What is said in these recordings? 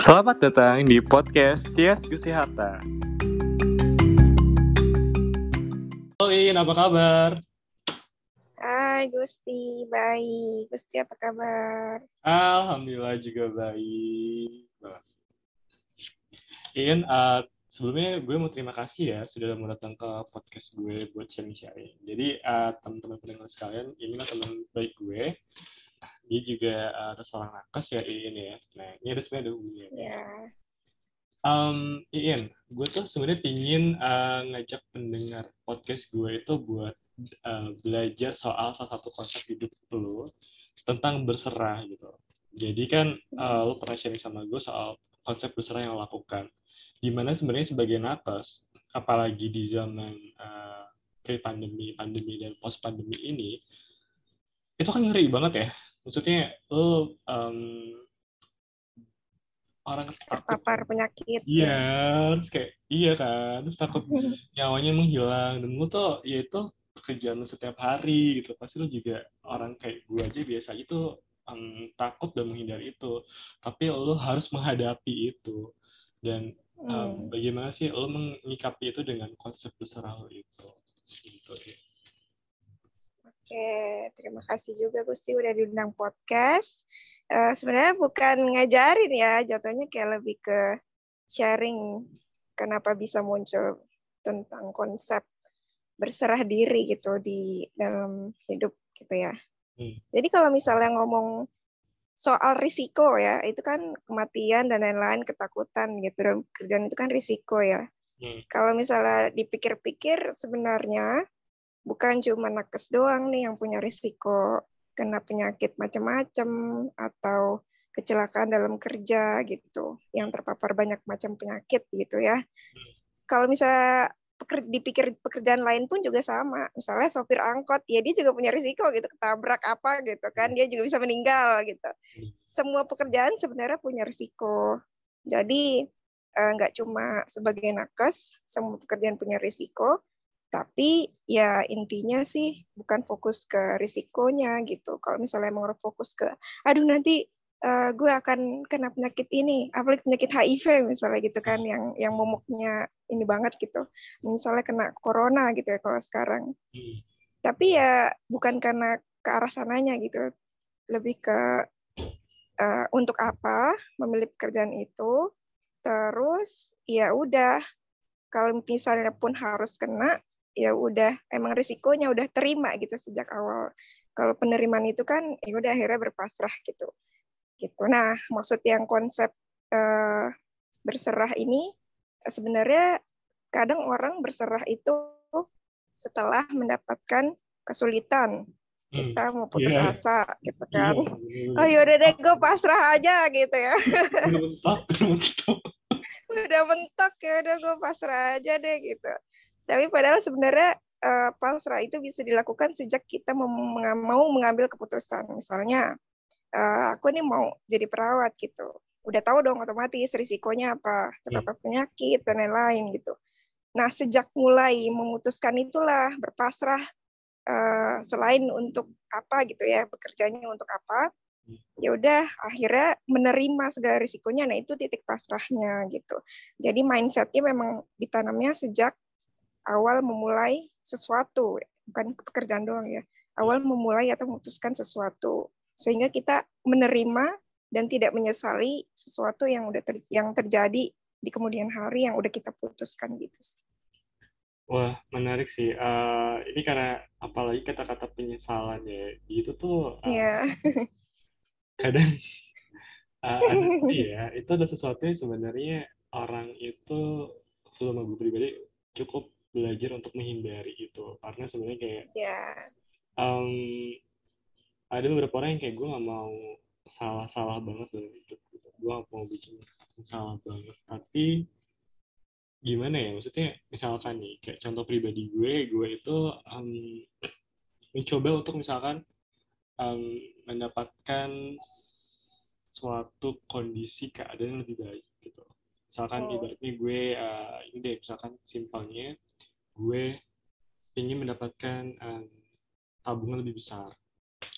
Selamat datang di podcast Tias Gusti Harta. Halo In, apa kabar? Hai Gusti, baik. Gusti apa kabar? Alhamdulillah juga baik. In, uh, sebelumnya gue mau terima kasih ya sudah mau datang ke podcast gue buat sharing-sharing. Jadi uh, teman-teman pendengar sekalian, inilah teman baik gue dia juga uh, ada seorang nakes ya Iin ya. Nah ini ada sebenarnya ada hubungannya. Yeah. Um, Iin, gue tuh sebenarnya pingin uh, ngajak pendengar podcast gue itu buat uh, belajar soal salah satu konsep hidup lo tentang berserah gitu. Jadi kan uh, lo pernah sharing sama gue soal konsep berserah yang lo lakukan. Di mana sebenarnya sebagai nakes, apalagi di zaman uh, pre-pandemi, pandemi, dan post-pandemi ini, itu kan ngeri banget ya maksudnya lo um, orang terpapar penyakit. Iya terus kayak iya kan terus takut nyawanya menghilang dan lo tuh ya itu pekerjaan lo setiap hari gitu. Pasti lo juga orang kayak gue aja biasa itu um, takut dan menghindari itu. Tapi lo harus menghadapi itu. Dan um, hmm. bagaimana sih lo mengikapi itu dengan konsep besar lo itu? Gitu ya Oke, terima kasih juga Gusti udah diundang podcast. Uh, sebenarnya bukan ngajarin ya, jatuhnya kayak lebih ke sharing kenapa bisa muncul tentang konsep berserah diri gitu di dalam hidup gitu ya. Hmm. Jadi kalau misalnya ngomong soal risiko ya, itu kan kematian dan lain-lain, ketakutan gitu. Dan kerjaan itu kan risiko ya. Hmm. Kalau misalnya dipikir-pikir sebenarnya bukan cuma nakes doang nih yang punya risiko kena penyakit macam-macam atau kecelakaan dalam kerja gitu yang terpapar banyak macam penyakit gitu ya. Kalau misalnya dipikir pekerjaan lain pun juga sama. Misalnya sopir angkot, ya dia juga punya risiko gitu ketabrak apa gitu kan, dia juga bisa meninggal gitu. Semua pekerjaan sebenarnya punya risiko. Jadi eh, nggak cuma sebagai nakes, semua pekerjaan punya risiko, tapi ya intinya sih bukan fokus ke risikonya gitu. Kalau misalnya mau fokus ke, aduh nanti uh, gue akan kena penyakit ini, apalagi penyakit HIV misalnya gitu kan, yang yang momoknya ini banget gitu. Misalnya kena corona gitu ya kalau sekarang. Hmm. Tapi ya bukan karena ke arah sananya gitu, lebih ke uh, untuk apa memilih pekerjaan itu. Terus ya udah kalau misalnya pun harus kena ya udah emang risikonya udah terima gitu sejak awal. Kalau penerimaan itu kan ya udah akhirnya berpasrah gitu. Gitu. Nah, maksud yang konsep uh, berserah ini sebenarnya kadang orang berserah itu setelah mendapatkan kesulitan hmm. kita mau putus yeah. asa gitu kan yeah. oh yaudah deh gue pasrah aja gitu ya udah mentok ya udah gue pasrah aja deh gitu tapi padahal sebenarnya uh, pasrah itu bisa dilakukan sejak kita mau mengambil keputusan. Misalnya, uh, aku ini mau jadi perawat gitu. Udah tahu dong otomatis risikonya apa, terdapat yeah. penyakit dan lain-lain gitu. Nah, sejak mulai memutuskan itulah berpasrah uh, selain untuk apa gitu ya, bekerjanya untuk apa, hmm. ya udah akhirnya menerima segala risikonya nah itu titik pasrahnya gitu jadi mindsetnya memang ditanamnya sejak awal memulai sesuatu, bukan pekerjaan doang ya. Awal memulai atau memutuskan sesuatu sehingga kita menerima dan tidak menyesali sesuatu yang udah ter, yang terjadi di kemudian hari yang udah kita putuskan gitu Wah, menarik sih. Uh, ini karena apalagi kata-kata penyesalan ya, itu tuh uh, yeah. kadang uh, ada ya, itu ada sesuatu yang sebenarnya orang itu selama gue pribadi cukup belajar untuk menghindari itu karena sebenarnya kayak yeah. um, ada beberapa orang yang kayak gue nggak mau salah-salah banget dalam hidup gitu. gue gak mau bikin salah banget tapi gimana ya maksudnya misalkan nih kayak contoh pribadi gue gue itu um, mencoba untuk misalkan um, mendapatkan suatu kondisi keadaan yang lebih baik gitu misalkan oh. ibaratnya gue uh, ini deh misalkan simpelnya gue ingin mendapatkan um, tabungan lebih besar.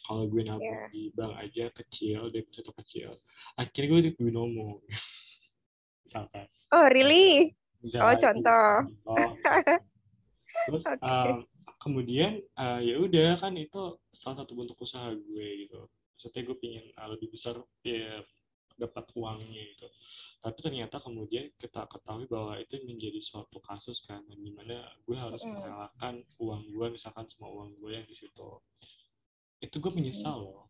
Kalau gue nabung yeah. di bank aja kecil, deposito kecil, akhirnya gue jadi binomo. misalkan Oh, really? Enggak, Oh, contoh. terus Oke. um, kemudian uh, ya udah kan itu salah satu bentuk usaha gue gitu maksudnya gue pingin uh, lebih besar ya dapat uangnya gitu. Tapi ternyata kemudian kita ketahui bahwa itu menjadi suatu kasus kan yang di mana gue harus Mm. merelakan uang gue misalkan semua uang gue yang di situ. Itu gue menyesal loh.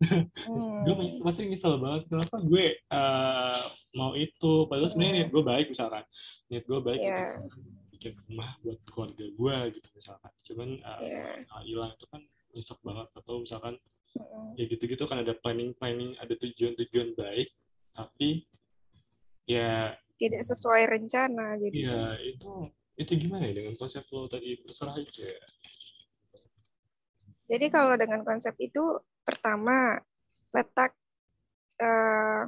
Gue Hmm. masih nyesel banget. Kenapa gue uh, mau itu? Padahal sebenarnya niat gue baik misalkan. Niat gue baik Iya. gitu bikin rumah buat keluarga gue gitu misalkan. Cuman uh, uh, hilang itu kan nyesek banget. Atau misalkan Ya gitu-gitu kan ada planning planning ada tujuan-tujuan baik tapi ya Tidak sesuai rencana jadi. ya itu itu gimana ya dengan konsep lo tadi berserah aja Jadi kalau dengan konsep itu pertama letak eh,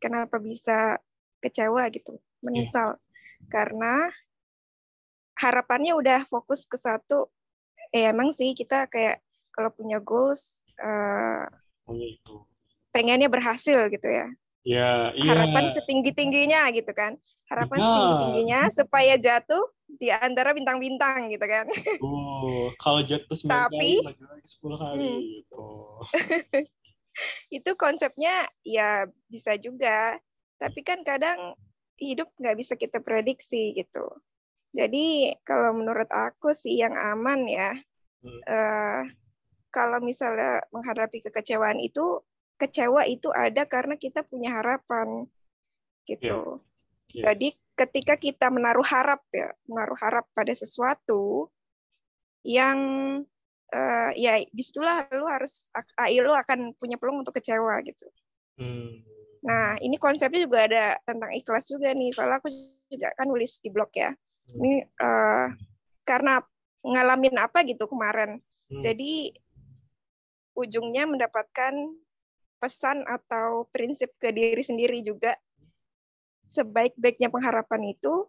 kenapa bisa kecewa gitu, menyesal karena harapannya udah fokus ke satu. Eh, emang sih kita kayak kalau punya goals eh, itu pengennya berhasil gitu ya. ya iya Harapan setinggi tingginya gitu kan. Harapan Benar. setinggi tingginya supaya jatuh di antara bintang-bintang gitu kan. Oh, kalau jatuh sembilan Tapi- kali, lagi lagi sepuluh kali Hmm. gitu. itu konsepnya ya bisa juga tapi kan kadang hidup nggak bisa kita prediksi gitu jadi kalau menurut aku sih yang aman ya Hmm. eh, kalau misalnya menghadapi kekecewaan itu kecewa itu ada karena kita punya harapan gitu Iya. jadi ketika kita menaruh harap ya menaruh harap pada sesuatu yang eh, ya di situlah lu harus ah, lu akan punya peluang untuk kecewa gitu Hmm. Nah, ini konsepnya juga ada tentang ikhlas juga nih. Soalnya aku juga kan nulis di blog ya. Ini eh, karena ngalamin apa gitu kemarin. Hmm. Jadi ujungnya mendapatkan pesan atau prinsip ke diri sendiri juga. Sebaik-baiknya pengharapan itu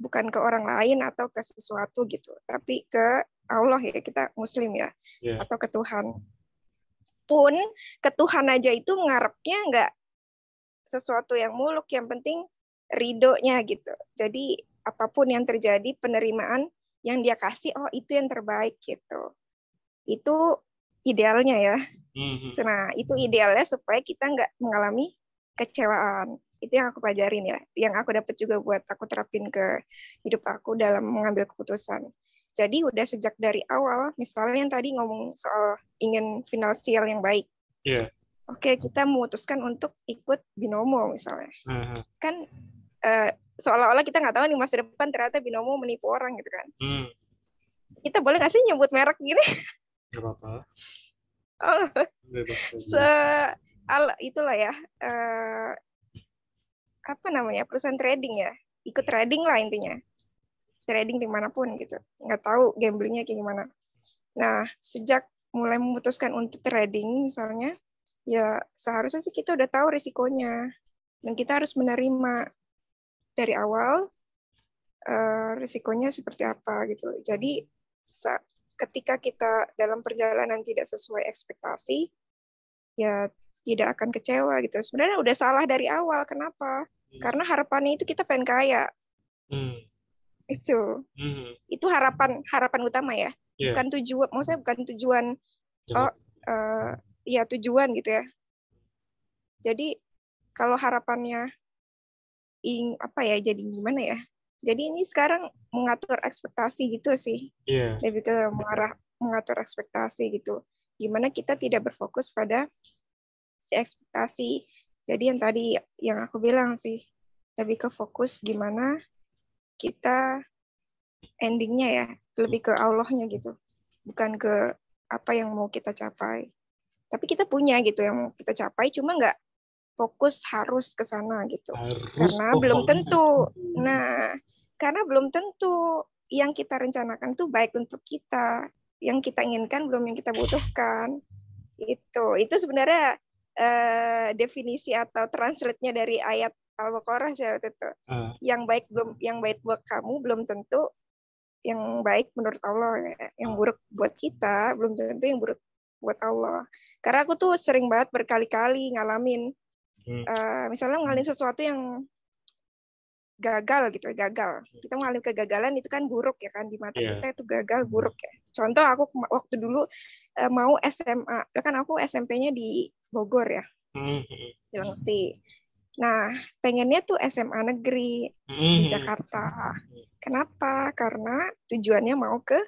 bukan ke orang lain atau ke sesuatu gitu, tapi ke Allah ya kita Muslim ya, Iya. atau ke Tuhan. Pun ke Tuhan aja itu ngarepnya nggak sesuatu yang muluk, yang penting ridhonya gitu. Jadi apa pun yang terjadi penerimaan yang dia kasih, oh itu yang terbaik gitu. Itu idealnya ya. Hmm. Nah itu idealnya supaya kita nggak mengalami kecewaan. Itu yang aku pelajarin ya, yang aku dapat juga buat aku terapin ke hidup aku dalam mengambil keputusan. Jadi udah sejak dari awal, misalnya yang tadi ngomong soal ingin finansial yang baik. Iya. Oke, kita memutuskan untuk ikut binomo misalnya. Aha. Kan eh, seolah-olah kita nggak tahu nih masa depan ternyata binomo menipu orang gitu kan. Hmm. Kita boleh nggak sih nyebut merek gini? Gak apa-apa. Oh, se al itulah ya. eh, apa namanya perusahaan trading ya. Ikut trading lah intinya. Trading di mana pun gitu. Nggak tahu gamblingnya kayak gimana. Nah sejak mulai memutuskan untuk trading misalnya ya seharusnya sih kita udah tahu risikonya. Dan kita harus menerima dari awal eh, risikonya seperti apa gitu. Jadi ketika kita dalam perjalanan tidak sesuai ekspektasi ya tidak akan kecewa gitu. Sebenarnya udah salah dari awal. Kenapa? Karena harapannya itu kita pengen kaya. Hmm. Itu. Hmm. Itu harapan harapan utama ya. Iya. Bukan tujuan, maksudnya bukan tujuan Jangan- Oh. eh ya tujuan gitu ya. Jadi kalau harapannya ing apa ya jadi gimana ya? Jadi ini sekarang mengatur ekspektasi gitu sih. Iya. lebih ke mengarah mengatur ekspektasi gitu. Gimana kita tidak berfokus pada si ekspektasi. Jadi yang tadi yang aku bilang sih lebih ke fokus gimana kita endingnya ya lebih ke Allahnya gitu, bukan ke apa yang mau kita capai. Tapi kita punya gitu yang mau kita capai, cuma nggak fokus harus ke sana gitu. Harus Karena belum tentu. Nah, karena belum tentu yang kita rencanakan tuh baik untuk kita. Yang kita inginkan belum yang kita butuhkan. Itu. Itu sebenarnya eh, definisi atau translate-nya dari ayat Al-Baqarah sih waktu itu. Ah. Yang baik belum yang baik buat kamu belum tentu yang baik menurut Allah ya. Yang buruk buat kita belum tentu yang buruk buat Allah. Karena aku tuh sering banget berkali-kali ngalamin Hmm. eh, misalnya ngalamin sesuatu yang gagal gitu gagal. Kita mengalami kegagalan itu kan buruk ya kan di mata Iya. kita itu gagal buruk ya. Contoh aku waktu dulu eh, mau SMA ya kan aku SMP-nya di Bogor ya. Hmm, hmm, Cilengsi. Nah pengennya tuh SMA negeri hmm, di hmm. Jakarta. Kenapa? Karena tujuannya mau ke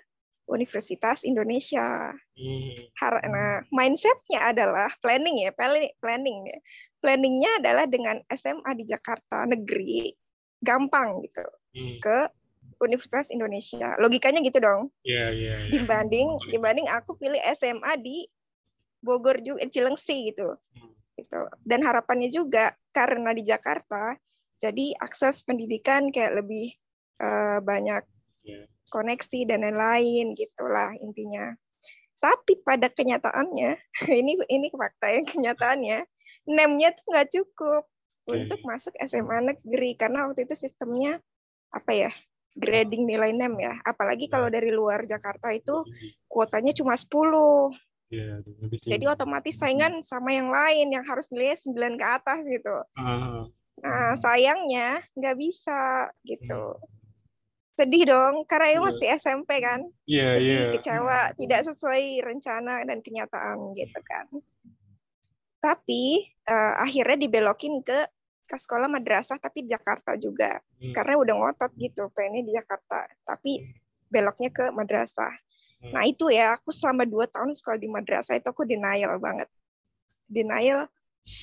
Universitas Indonesia. Hmm, nah mindsetnya adalah planning ya planning planning ya. Planningnya adalah dengan SMA di Jakarta negeri gampang gitu hmm. ke Universitas Indonesia logikanya gitu dong Iya, iya, iya. dibanding dibanding aku pilih SMA di Bogor juga Cilengsi gitu Hmm. gitu dan harapannya juga karena di Jakarta jadi akses pendidikan kayak lebih eh, banyak Iya. koneksi dan lain-lain gitulah intinya tapi pada kenyataannya ini ini fakta yang kenyataannya nemnya tuh nggak cukup Oke. untuk masuk SMA negeri karena waktu itu sistemnya apa ya grading nilai nem ya apalagi kalau dari luar Jakarta itu kuotanya cuma 10 Iya, lebih tinggi. jadi otomatis saingan sama yang lain yang harus nilainya 9 ke atas gitu Ah, nah sayangnya nggak bisa gitu hmm. sedih dong karena itu Iya. masih SMP kan Iya, sedih iya. kecewa tidak sesuai rencana dan kenyataan gitu kan tapi eh, akhirnya dibelokin ke ke sekolah madrasah tapi di Jakarta juga. Hmm, karena udah ngotot gitu pengennya di Jakarta. Tapi beloknya ke madrasah. Hmm. nah itu ya aku selama dua tahun sekolah di madrasah itu aku denial banget. Denial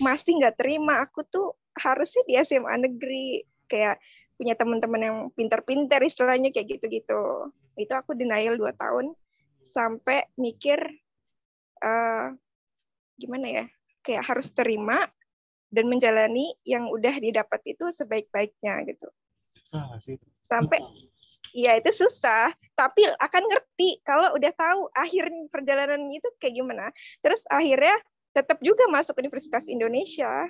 masih nggak terima. Aku tuh harusnya di SMA negeri. Kayak punya teman-teman yang pintar-pintar istilahnya kayak gitu-gitu. Itu aku denial dua tahun sampai mikir eh gimana ya kayak harus terima dan menjalani yang udah didapat itu sebaik-baiknya gitu. Susah nggak sih? sampai ya itu susah tapi akan ngerti kalau udah tahu akhir perjalanan itu kayak gimana. Terus akhirnya tetap juga masuk Universitas Indonesia.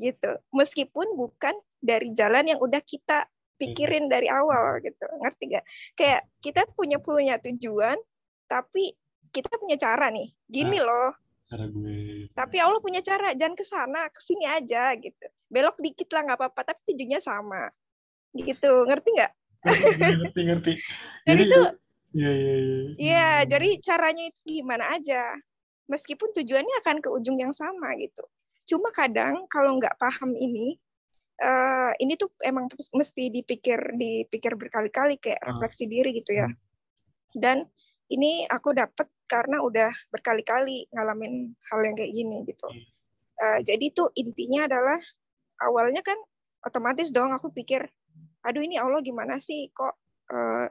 Gitu. Meskipun bukan dari jalan yang udah kita pikirin dari awal gitu. Ngerti gak kayak kita punya punya tujuan tapi kita punya cara nih. Gini loh Cara gue. tapi Allah punya cara jangan ke sana ke sini aja gitu belok dikit lah nggak apa-apa tapi tujuannya sama gitu ngerti nggak ngerti, ngerti. jadi itu Iya, iya, iya. Iya, jadi caranya itu gimana aja. Meskipun tujuannya akan ke ujung yang sama gitu. Cuma kadang kalau nggak paham ini, eh, ini tuh emang mesti dipikir dipikir berkali-kali kayak Ah. refleksi diri gitu ya. Dan ini aku dapat karena udah berkali-kali ngalamin hal yang kayak gini gitu. Eh, jadi tuh intinya adalah awalnya kan otomatis dong aku pikir, aduh ini Allah gimana sih kok eh,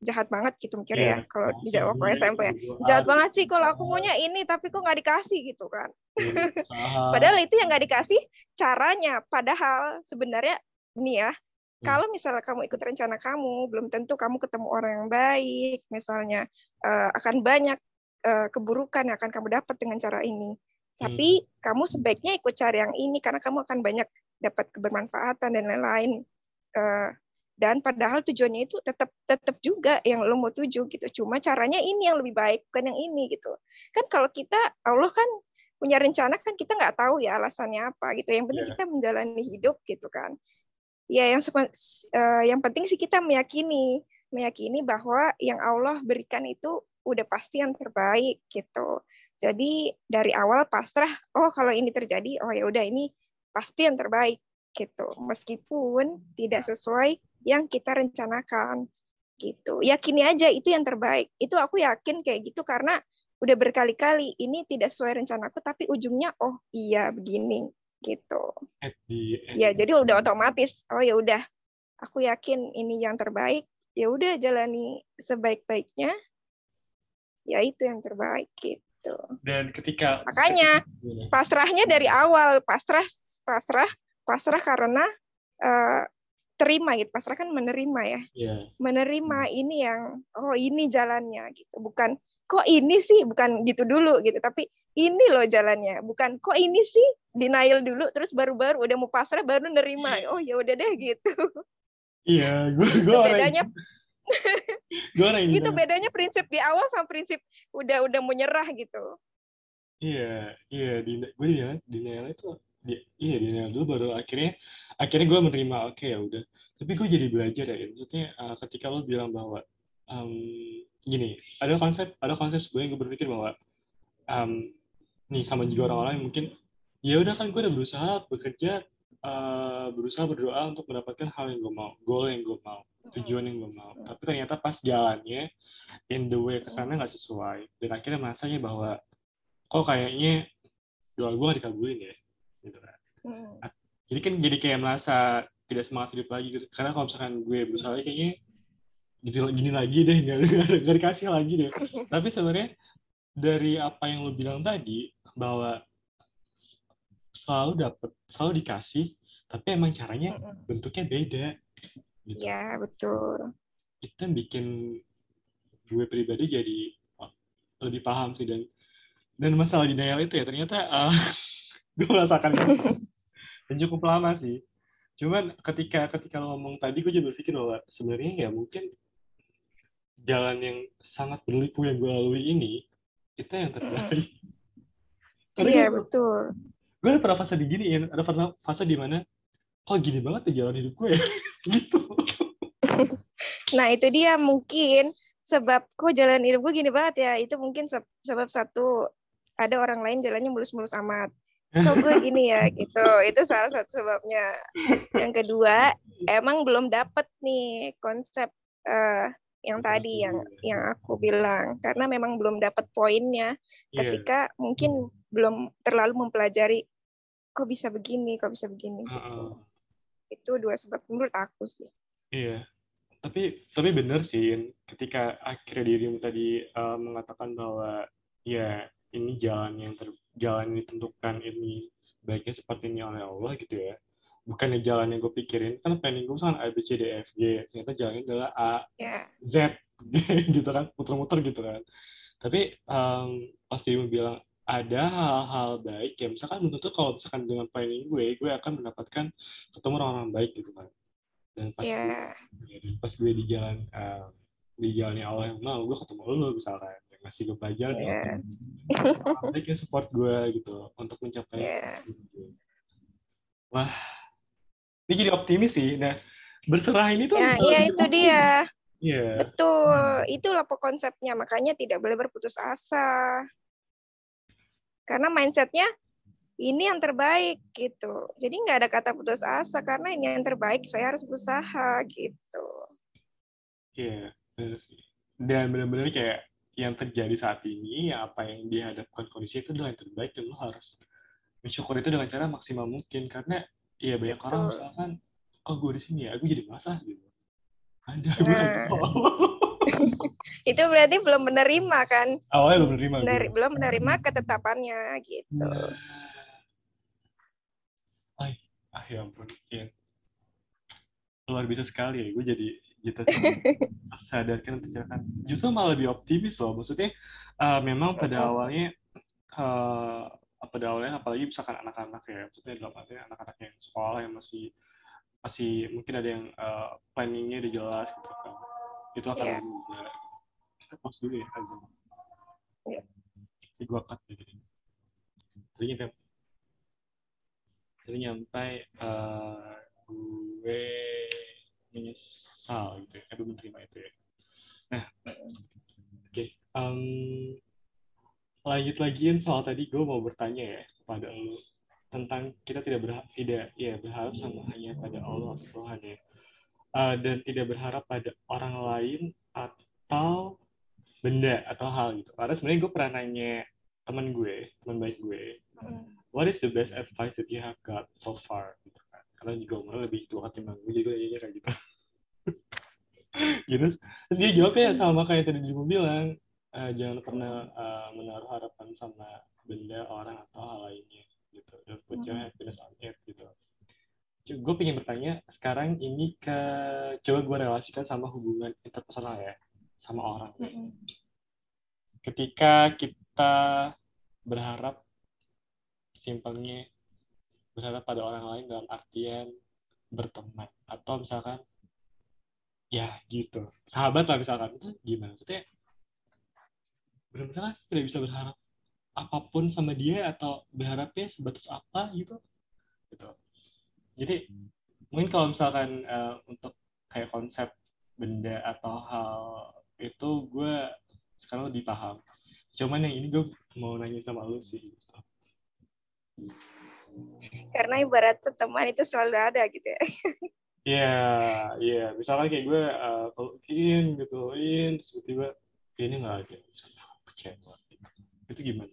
jahat banget gitu mikir Iya. ya kalau di Langsung waktu gue SMP ya gitu. jahat Ah, banget sih kalau aku maunya ini tapi kok nggak dikasih gitu kan padahal itu yang nggak dikasih caranya padahal sebenarnya nih ya. Kalau misalnya kamu ikut rencana kamu belum tentu kamu ketemu orang yang baik. Misalnya eh, akan banyak eh, keburukan yang akan kamu dapat dengan cara ini. Tapi kamu sebaiknya ikut cara yang ini karena kamu akan banyak dapat kebermanfaatan dan lain-lain. Eh, dan padahal tujuannya itu tetap tetap juga yang lo mau tuju gitu. Cuma caranya ini yang lebih baik bukan yang ini gitu. Kan kalau kita Allah kan punya rencana kan kita nggak tahu ya alasannya apa gitu. Yang penting Iya. kita menjalani hidup gitu kan ya yang eh, yang penting sih kita meyakini meyakini bahwa yang Allah berikan itu udah pasti yang terbaik gitu. Jadi dari awal pasrah oh kalau ini terjadi oh ya udah ini pasti yang terbaik gitu. Meskipun tidak sesuai yang kita rencanakan gitu. Yakini aja itu yang terbaik. Itu aku yakin kayak gitu karena udah berkali-kali ini tidak sesuai rencanaku tapi ujungnya oh iya begini gitu. Ya jadi udah otomatis oh ya udah aku yakin ini yang terbaik ya udah jalani sebaik-baiknya ya itu yang terbaik gitu. Dan ketika Makanya, pasrahnya dari awal pasrah pasrah pasrah karena eh, terima gitu pasrah kan menerima ya. Iya. menerima ini yang oh ini jalannya gitu bukan kok ini sih? Bukan gitu dulu gitu tapi ini loh jalannya. Bukan kok ini sih? Denial dulu terus baru-baru udah mau pasrah baru nerima. Oh ya udah deh gitu. Iya, gue gue bedanya gue orang yang itu gitu. bedanya prinsip di awal sama prinsip udah udah mau nyerah gitu. Iya, iya di gue di denial itu di, iya denial dulu baru akhirnya akhirnya gue menerima oke okay, ya udah. Tapi gue jadi belajar ya maksudnya uh, ketika lo bilang bahwa um, gini ada konsep ada konsep sebenarnya gue berpikir bahwa um, nih sama juga orang-orang yang mungkin ya udah kan gue udah berusaha bekerja uh, berusaha berdoa untuk mendapatkan hal yang gue mau goal yang gue mau tujuan yang gue mau. Tapi ternyata pas jalannya in the way ke sana nggak sesuai dan akhirnya masanya bahwa kok kayaknya doa gue gak dikabulin ya gitu kan. Jadi kan jadi kayak merasa tidak semangat hidup lagi gitu. Karena kalau misalkan gue berusaha kayaknya gini, gini lagi deh nggak, nggak dikasih lagi deh. Tapi sebenarnya dari apa yang lo bilang tadi bahwa selalu dapat selalu dikasih tapi emang caranya bentuknya beda gitu. ya betul. Itu yang bikin gue pribadi jadi lebih paham sih dan dan masalah denial itu ya ternyata uh, gue merasakan dan cukup lama sih. Cuman ketika ketika lo ngomong tadi gue juga berpikir bahwa sebenarnya ya mungkin jalan yang sangat berliku yang gue lalui ini itu yang terbaik iya gue, betul. gue ada pernah fase diginiin ada pernah fase di mana kok gini banget ya jalan hidup gue ya? Gitu. Nah itu dia mungkin sebab kok jalan hidup gue gini banget ya? Itu mungkin sebab satu ada orang lain jalannya mulus-mulus amat. Kok gue gini ya? Gitu. Itu salah satu sebabnya. Yang kedua emang belum dapet nih konsep uh, yang tadi yang yang aku bilang karena memang belum dapat poinnya iya. ketika yeah. mungkin belum terlalu mempelajari kok bisa begini kok bisa begini gitu. Uh -uh. itu dua sebab menurut aku sih iya tapi tapi benar sih ketika akhirnya dirimu tadi uh, mengatakan bahwa ya ini jalan yang ter, jalan yang ditentukan ini baiknya seperti ini oleh Allah gitu ya bukannya jalan yang gue pikirin kan planning gue kan A B C D e, F G ternyata jalannya adalah A yeah. Z gitu kan muter-muter gitu kan tapi um, pasti dia bilang ada hal-hal baik ya misalkan menurut tuh kalau misalkan dengan planning gue gue akan mendapatkan ketemu orang-orang baik gitu kan dan pas yeah. gue, ya, pas gue di jalan um, di jalannya Allah yang mau gue ketemu lo misalkan ngasih gue pelajaran yeah. mereka support gue gitu untuk mencapai yeah. gitu. wah ini jadi optimis sih. Nah berserah ini tuh ya, iya itu dia. Yeah. betul. Itulah konsepnya. Makanya tidak boleh berputus asa. Karena mindsetnya ini yang terbaik gitu. Jadi nggak ada kata putus asa karena ini yang terbaik saya harus berusaha gitu. Iya yeah, dan benar-benar kayak yang terjadi saat ini, apa yang dihadapkan kondisi itu adalah yang terbaik dan lo harus mensyukur itu dengan cara maksimal mungkin. Karena ya banyak Betul. orang misalkan oh gue di sini ya gue jadi masa gitu ada gue nah. itu berarti belum menerima kan awalnya belum menerima Mener gitu. belum menerima ketetapannya gitu nah. Ay, ah ya ampun ya luar biasa sekali ya gue jadi gitu sadarkan kan justru malah lebih optimis loh maksudnya uh, memang pada awalnya uh, pada awalnya apalagi misalkan anak-anak ya maksudnya dalam artinya anak-anak yang sekolah yang masih masih mungkin ada yang uh, planningnya udah jelas gitu kan itu akan yeah. lebih pas dulu ya Azam yeah. Jadi gue cut ya jadi tadi nyampe tadi nyampe uh, gue menyesal gitu ya, aduh menerima itu ya. Nah, oke, okay. um, lanjut lagiin soal tadi gue mau bertanya ya kepada lu tentang kita tidak berharap tidak ya berharap sama hanya pada Allah Tuhan ya. Uh, dan tidak berharap pada orang lain atau benda atau hal gitu. Karena sebenarnya gue pernah nanya teman gue teman baik gue hmm. what is the best advice that you have got so far? Gitu karena juga umurnya lebih tua ketimbang gue jadi gue nanya kayak gitu. Gitu. Terus dia jawabnya sama kayak tadi dia bilang uh, jangan pernah uh, menaruh harapan sama benda orang atau hal lainnya gitu. Don't put your happiness on it gitu. Gue pengen bertanya sekarang ini ke coba gue relasikan sama hubungan interpersonal ya sama orang. Ketika kita berharap simpelnya berharap pada orang lain dalam artian berteman. Atau misalkan ya gitu. Sahabat lah misalkan itu gimana? Maksudnya benar-benar tidak bisa berharap apa pun sama dia atau berharapnya sebatas apa gitu gitu jadi mungkin kalau misalkan uh, untuk kayak konsep benda atau hal itu gue sekarang lebih paham cuman yang ini gue mau nanya sama lu sih gitu. karena ibarat teman itu selalu ada gitu ya Iya, yeah, iya. Yeah. Misalnya kayak gue uh, kalau in gitu, in, tiba-tiba ini nggak ada. Misalnya kecewa. Itu gimana?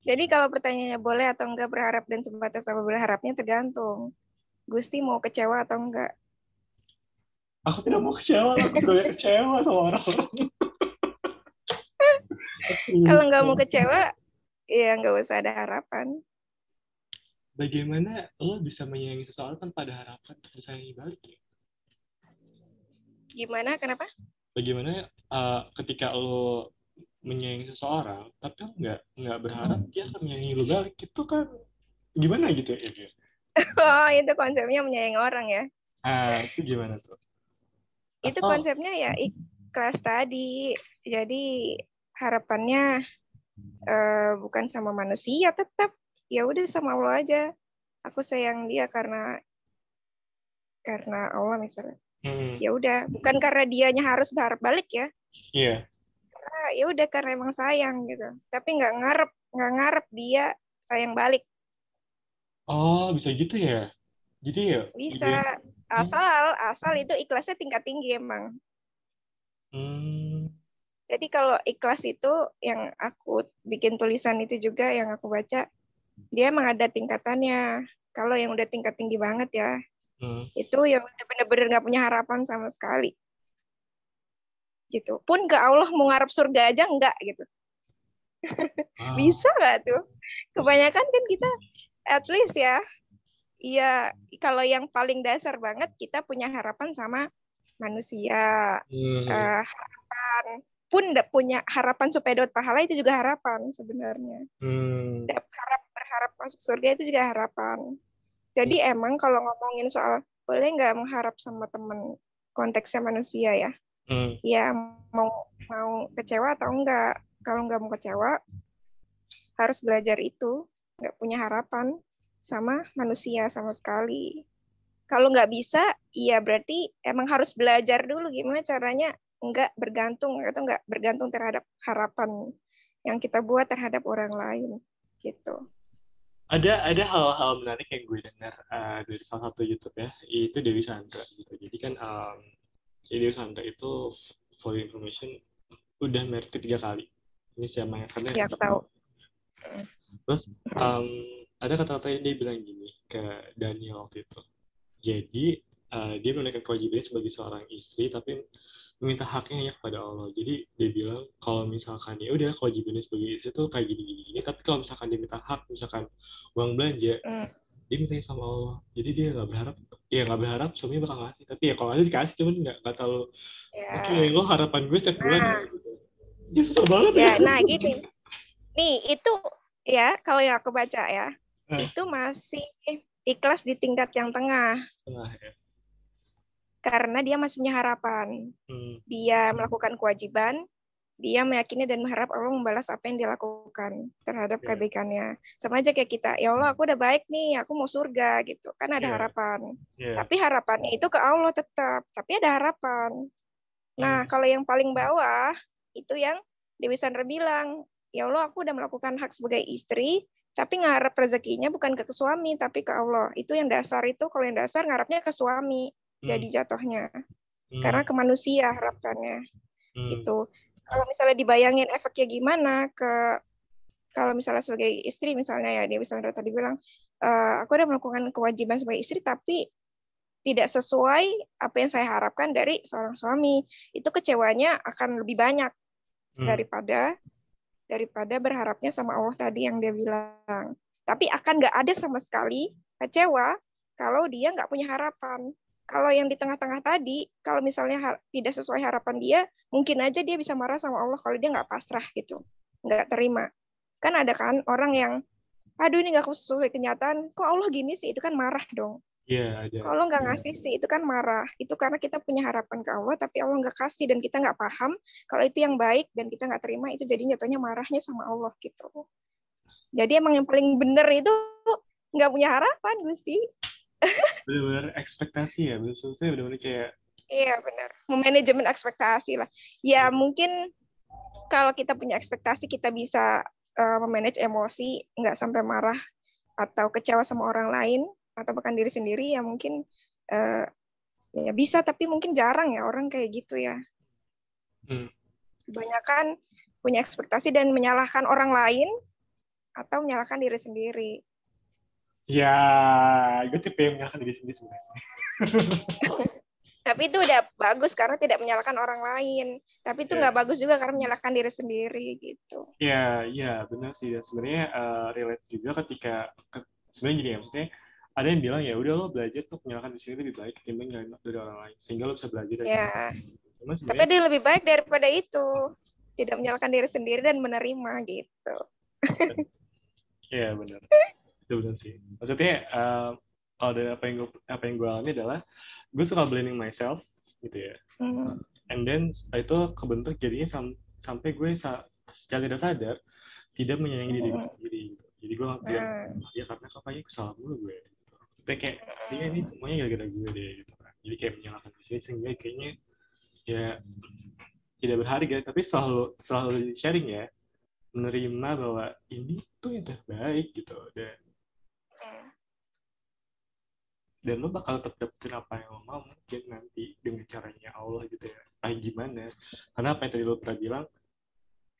Jadi kalau pertanyaannya boleh atau enggak berharap dan sebatas apa berharapnya tergantung. Gusti mau kecewa atau enggak? Aku tidak mau kecewa, aku boleh kecewa sama orang. kalau nggak mau kecewa, ya nggak usah ada harapan bagaimana lo bisa menyayangi seseorang tanpa ada harapan sayangi balik ya? Gimana? Kenapa? Bagaimana uh, ketika lo menyayangi seseorang, tapi nggak nggak berharap dia akan menyayangi lo balik, itu kan gimana gitu ya? oh, itu konsepnya menyayangi orang ya? Ah, itu gimana tuh? Itu konsepnya ya ikhlas tadi. Jadi harapannya uh, bukan sama manusia tetap ya udah sama Allah aja aku sayang dia karena karena Allah misalnya hmm. ya udah bukan karena dianya harus berharap balik ya iya yeah. Ya udah karena emang sayang gitu tapi nggak ngarep nggak ngarep dia sayang balik oh bisa gitu ya jadi ya bisa gitu. asal asal itu ikhlasnya tingkat tinggi emang hmm. jadi kalau ikhlas itu yang aku bikin tulisan itu juga yang aku baca dia emang ada tingkatannya. Kalau yang udah tingkat tinggi banget ya, hmm. itu yang udah bener-bener nggak punya harapan sama sekali. Gitu. Pun ke Allah mau ngarep surga aja enggak gitu. Ah. Bisa nggak tuh? Kebanyakan kan kita at least ya, Iya, kalau yang paling dasar banget kita punya harapan sama manusia, hmm. uh, harapan pun punya harapan supaya dapat pahala itu juga harapan sebenarnya. Hmm. Harap berharap masuk surga itu juga harapan. Jadi hmm. emang kalau ngomongin soal boleh nggak mengharap sama temen konteksnya manusia ya, hmm. ya mau mau kecewa atau enggak. Kalau nggak mau kecewa harus belajar itu, nggak punya harapan sama manusia sama sekali. Kalau nggak bisa, iya berarti emang harus belajar dulu gimana caranya nggak bergantung atau nggak bergantung terhadap harapan yang kita buat terhadap orang lain gitu ada ada hal-hal menarik yang gue dengar uh, dari salah satu YouTube ya itu Dewi Sandra gitu jadi kan um, Dewi Sandra itu for information udah married ketiga kali ini siapa yang sadar ya aku tahu terus um, ada kata-kata yang dia bilang gini ke Daniel waktu itu jadi uh, dia menunaikan kewajibannya sebagai seorang istri tapi meminta haknya ya kepada Allah. Jadi dia bilang kalau misalkan ya udah kewajibannya sebagai istri tuh kayak gini gini gini, tapi kalau misalkan dia minta hak, misalkan uang belanja, mm. Dia minta sama Allah. Jadi dia nggak berharap, ya nggak berharap suaminya bakal ngasih. Tapi ya kalau ngasih dikasih, cuman nggak nggak terlalu. Yeah. Oke, okay, lo harapan gue setiap bulan nah. gitu. Ya susah banget ya. ya. Nah gini, nih itu ya kalau yang aku baca ya, nah. itu masih ikhlas di tingkat yang tengah. Tengah ya karena dia masih punya harapan. Hmm. Dia melakukan kewajiban, dia meyakini dan mengharap Allah membalas apa yang dia lakukan terhadap yeah. kebaikannya. Sama aja kayak kita, ya Allah aku udah baik nih, aku mau surga gitu. Kan ada yeah. harapan. Yeah. Tapi harapannya itu ke Allah tetap, tapi ada harapan. Nah, hmm. kalau yang paling bawah itu yang Dewi Sandra bilang, ya Allah aku udah melakukan hak sebagai istri, tapi ngarep rezekinya bukan ke suami tapi ke Allah. Itu yang dasar itu kalau yang dasar ngarapnya ke suami jadi hmm. jatuhnya hmm. karena ke manusia harapannya hmm. gitu kalau misalnya dibayangin efeknya gimana ke kalau misalnya sebagai istri misalnya ya dia misalnya tadi bilang e, aku udah melakukan kewajiban sebagai istri tapi tidak sesuai apa yang saya harapkan dari seorang suami. Itu kecewanya akan lebih banyak hmm. daripada daripada berharapnya sama Allah tadi yang dia bilang. Tapi akan nggak ada sama sekali kecewa kalau dia nggak punya harapan kalau yang di tengah-tengah tadi, kalau misalnya tidak sesuai harapan dia, mungkin aja dia bisa marah sama Allah kalau dia nggak pasrah gitu, nggak terima. Kan ada kan orang yang, aduh ini nggak sesuai kenyataan, kok Allah gini sih, itu kan marah dong. Iya, yeah, Kalau nggak ngasih sih, itu kan marah. Itu karena kita punya harapan ke Allah, tapi Allah nggak kasih dan kita nggak paham kalau itu yang baik dan kita nggak terima, itu jadi jatuhnya marahnya sama Allah gitu. Jadi emang yang paling benar itu nggak punya harapan Gusti benar-benar ekspektasi ya maksudnya benar-benar kayak iya benar memanajemen ekspektasi lah. Ya mungkin kalau kita punya ekspektasi kita bisa uh, memanage emosi nggak sampai marah atau kecewa sama orang lain atau bahkan diri sendiri ya mungkin uh, ya bisa tapi mungkin jarang ya orang kayak gitu ya. Hmm. kebanyakan punya ekspektasi dan menyalahkan orang lain atau menyalahkan diri sendiri Ya, gue tipe yang menyalahkan diri sendiri sebenarnya. Tapi itu udah bagus karena tidak menyalahkan orang lain. Tapi itu iya. nggak yeah. bagus juga karena menyalahkan diri sendiri gitu. Iya, yeah, iya yeah, benar sih. Dan sebenarnya uh, relate juga ketika ke, sebenarnya gini ya, maksudnya ada yang bilang ya udah lo belajar tuh menyalahkan diri sendiri lebih baik ketimbang dari orang lain sehingga lo bisa belajar dari yeah. Cuma Tapi dia lebih baik daripada itu. Tidak menyalahkan diri sendiri dan menerima gitu. Iya, benar itu benar sih maksudnya uh, kalau dari apa yang gue apa yang gue alami adalah gue suka blaming myself gitu ya mm. and then itu kebentuk jadinya sam sampai gue sa secara tidak sadar tidak menyayangi diri gue mm. sendiri gitu. jadi gue bilang mm. ya karena kayaknya kesalahan mulu gue gitu. Tapi kayak ya ini semuanya gara-gara gue deh gitu kan jadi kayak menyalahkan diri sehingga kayaknya ya tidak berharga tapi selalu selalu sharing ya menerima bahwa ini tuh yang terbaik gitu dan dan lo bakal tetap dapetin apa yang lo mau mungkin nanti dengan caranya Allah gitu ya. Ah gimana. Karena apa yang tadi lo pernah bilang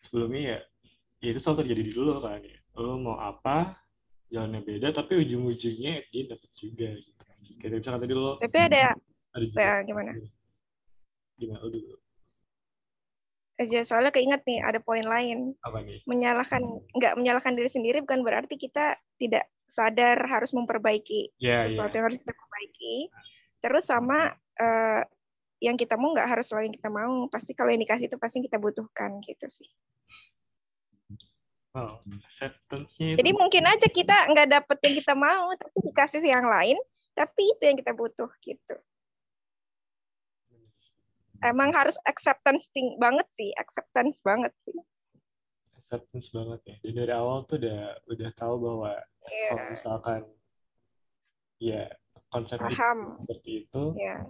sebelumnya ya ya itu selalu terjadi di dulu kan ya. Lo mau apa jalannya beda tapi ujung-ujungnya dia dapet juga gitu. Kayak misalkan tadi lo tapi ada ada juga. Ya, gimana? Gimana? Lo dulu. Aja soalnya keinget nih ada poin lain. Apa nih? Menyalahkan nggak menyalahkan diri sendiri bukan berarti kita tidak sadar harus memperbaiki yeah, sesuatu yeah. yang harus kita perbaiki. Terus sama uh, yang kita mau nggak harus selalu yang kita mau. Pasti kalau yang dikasih itu pasti kita butuhkan gitu sih. Oh, Jadi mungkin aja kita nggak dapet yang kita mau, tapi dikasih yang lain, tapi itu yang kita butuh gitu. Emang harus acceptance banget sih, acceptance banget sih acceptance banget ya. Jadi dari awal tuh udah udah tahu bahwa yeah. kalau misalkan ya konsep Paham. seperti itu yeah.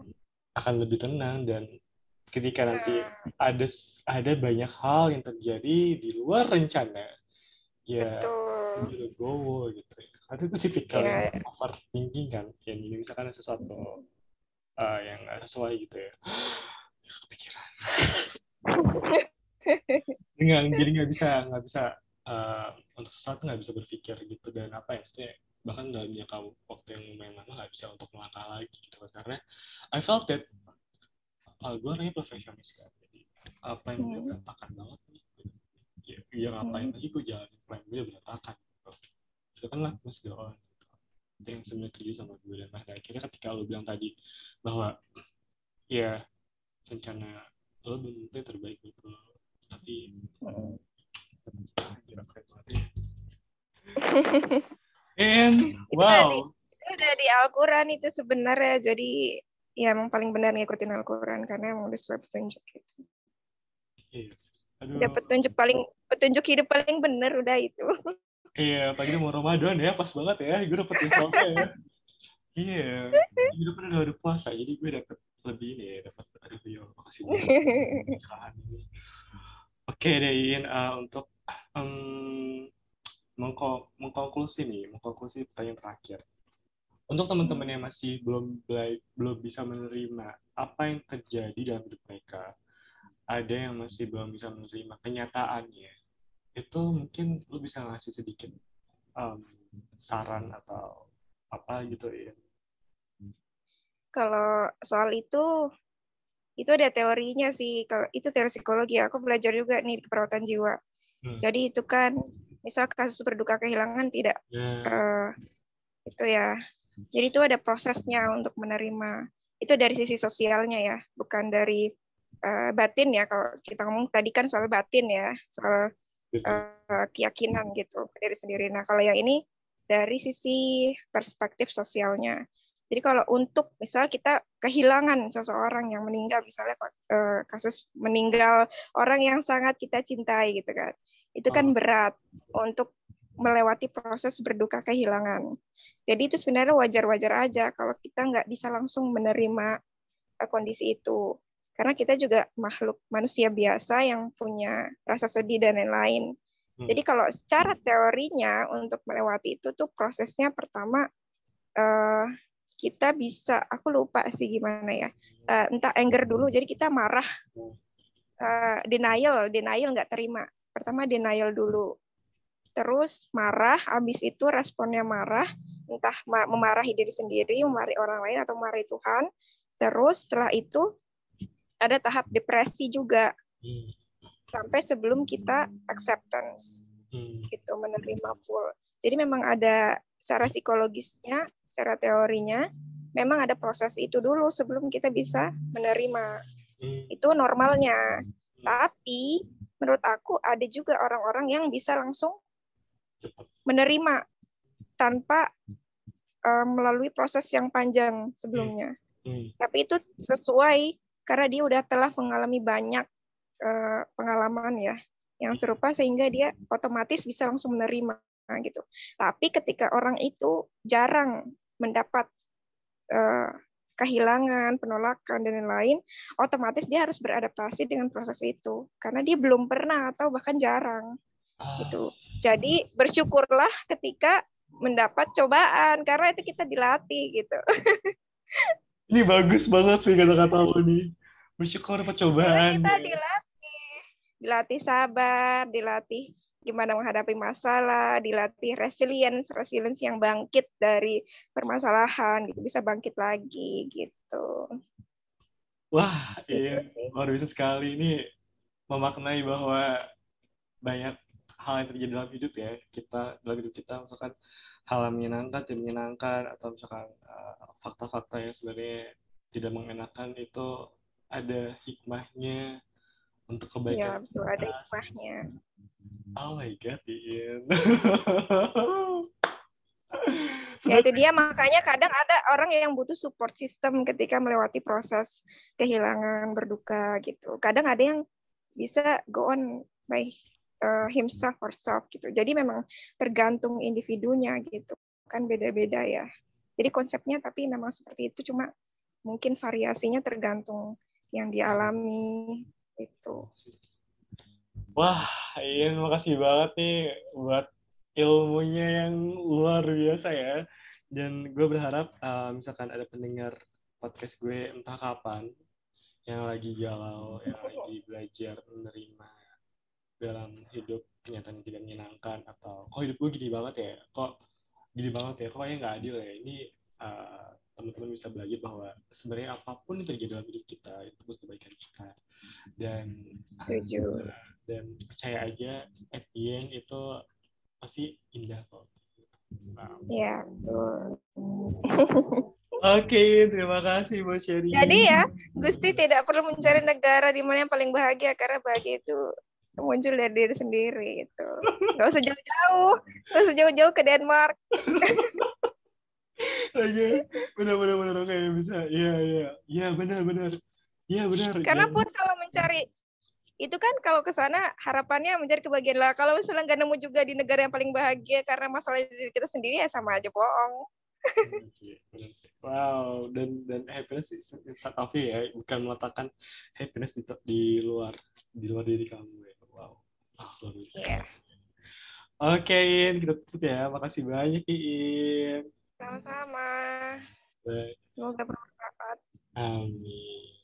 akan lebih tenang dan ketika nanti iya. ada ada banyak hal yang terjadi di luar rencana ya gowo gitu ya. Karena itu tipikal yeah. yang overthinking kan. Yang ini misalkan ada sesuatu uh, yang sesuai gitu ya. Kepikiran. nggak jadi nggak bisa nggak bisa uh, untuk sesuatu nggak bisa berpikir gitu dan apa ya maksudnya bahkan dalam jangka waktu yang lumayan lama nggak bisa untuk melangkah lagi gitu kan karena I felt that uh, gue orangnya profesionalis kan jadi apa yang gue hmm. berantakan banget nih ya, ya ngapain hmm. lagi gue jalan plan gue berantakan gitu. silakan lah mas go on gitu. itu yang sebenarnya terjadi sama gue dan nah, akhirnya ketika lo bilang tadi bahwa ya rencana lo belum terbaik gitu tapi And wow. Itu udah di Al-Quran itu sebenarnya. Jadi ya emang paling benar ngikutin Al-Quran karena emang udah sesuai petunjuk gitu. Yes. Udah petunjuk paling petunjuk hidup paling benar udah itu. Iya, pagi mau Ramadan ya, pas banget ya. Gue dapet infonya ya. Iya, hidup udah udah puasa, jadi gue dapet lebih ini ya, dapet review. Makasih banget. Oke deh, Iin, uh, untuk um, mengko mengkonklusi nih, mengkonklusi pertanyaan terakhir. Untuk teman-teman yang masih belum belum bisa menerima apa yang terjadi dalam hidup mereka, ada yang masih belum bisa menerima kenyataannya, itu mungkin lu bisa ngasih sedikit um, saran atau apa gitu ya? Kalau soal itu itu ada teorinya sih kalau itu teori psikologi aku belajar juga nih di keperawatan jiwa hmm. jadi itu kan misal kasus berduka kehilangan tidak yeah. Ya. uh, itu ya jadi itu ada prosesnya untuk menerima itu dari sisi sosialnya ya bukan dari uh, batin ya kalau kita ngomong tadi kan soal batin ya soal uh, keyakinan gitu dari sendiri nah kalau yang ini dari sisi perspektif sosialnya jadi kalau untuk misal kita kehilangan seseorang yang meninggal, misalnya uh, kasus meninggal orang yang sangat kita cintai gitu kan, itu kan oh. berat untuk melewati proses berduka kehilangan. Jadi itu sebenarnya wajar-wajar aja kalau kita nggak bisa langsung menerima uh, kondisi itu. Karena kita juga makhluk manusia biasa yang punya rasa sedih dan lain-lain. Hmm. Jadi kalau secara teorinya untuk melewati itu tuh prosesnya pertama uh, kita bisa, aku lupa sih gimana ya, uh, entah anger dulu. Jadi kita marah, uh, denial, denial nggak terima. Pertama denial dulu, terus marah, habis itu responnya marah, entah memarahi diri sendiri, memarahi orang lain atau memarahi Tuhan. Terus setelah itu ada tahap depresi juga. Hmm. Sampai sebelum kita acceptance. Gitu menerima full. Jadi memang ada secara psikologisnya, secara teorinya, memang ada proses itu dulu sebelum kita bisa menerima. Hmm. Itu normalnya. Tapi menurut aku ada juga orang-orang yang bisa langsung menerima tanpa uh, melalui proses yang panjang sebelumnya. Hmm. Hmm. Tapi itu sesuai karena dia udah telah mengalami banyak uh, pengalaman ya yang serupa sehingga dia otomatis bisa langsung menerima gitu. Tapi ketika orang itu jarang mendapat uh, kehilangan, penolakan dan lain-lain, otomatis dia harus beradaptasi dengan proses itu karena dia belum pernah atau bahkan jarang gitu. Jadi bersyukurlah ketika mendapat cobaan karena itu kita dilatih gitu. Ini bagus banget sih kata-kata lo nih. Bersyukur dapat cobaan. Karena kita dilatih, dilatih sabar, dilatih gimana menghadapi masalah, dilatih resilience, resilience yang bangkit dari permasalahan gitu, bisa bangkit lagi gitu. Wah, gitu iya, luar biasa sekali. Ini memaknai bahwa banyak hal yang terjadi dalam hidup ya kita dalam hidup kita misalkan hal yang menyenangkan tidak menyenangkan atau misalkan uh, fakta-fakta uh, yang sebenarnya tidak mengenakan itu ada hikmahnya untuk kebaikan ya betul ada hikmahnya oh my god Ian ya itu dia makanya kadang ada orang yang butuh support system ketika melewati proses kehilangan berduka gitu kadang ada yang bisa go on by uh, himself or self gitu. Jadi memang tergantung individunya gitu. Kan beda-beda ya. Jadi konsepnya tapi memang seperti itu cuma mungkin variasinya tergantung yang dialami itu. Wah, iya makasih banget nih buat ilmunya yang luar biasa ya. Dan gue berharap uh, misalkan ada pendengar podcast gue entah kapan yang lagi galau, yang lagi belajar menerima dalam hidup kenyataan yang tidak menyenangkan atau kok hidup gue gini banget ya kok gini banget ya kok kayaknya nggak adil ya ini uh, bisa belajar bahwa sebenarnya apa pun yang terjadi dalam hidup kita itu buat kebaikan kita dan Setuju. Dan percaya aja at the end itu pasti indah kok Iya, betul. Oke, terima kasih buat sharing. Jadi ya, Gusti tidak perlu mencari negara di mana yang paling bahagia karena bahagia itu muncul dari diri sendiri itu nggak usah jauh-jauh nggak usah jauh-jauh ke Denmark Oke, benar benar benar oke bisa. Iya iya. Iya benar benar. Iya benar. Karena ya. pun kalau mencari itu kan kalau ke sana harapannya mencari kebahagiaan lah. Kalau misalnya nggak nemu juga di negara yang paling bahagia karena masalah diri kita sendiri ya sama aja bohong. wow, dan dan happiness is tapi ya, bukan meletakkan happiness di, di luar di luar diri kamu ya. Wow. Luar biasa. Yeah. Oke, okay, kita tutup ya. Makasih banyak, Iin. Sama-sama. Semoga bermanfaat. Amin.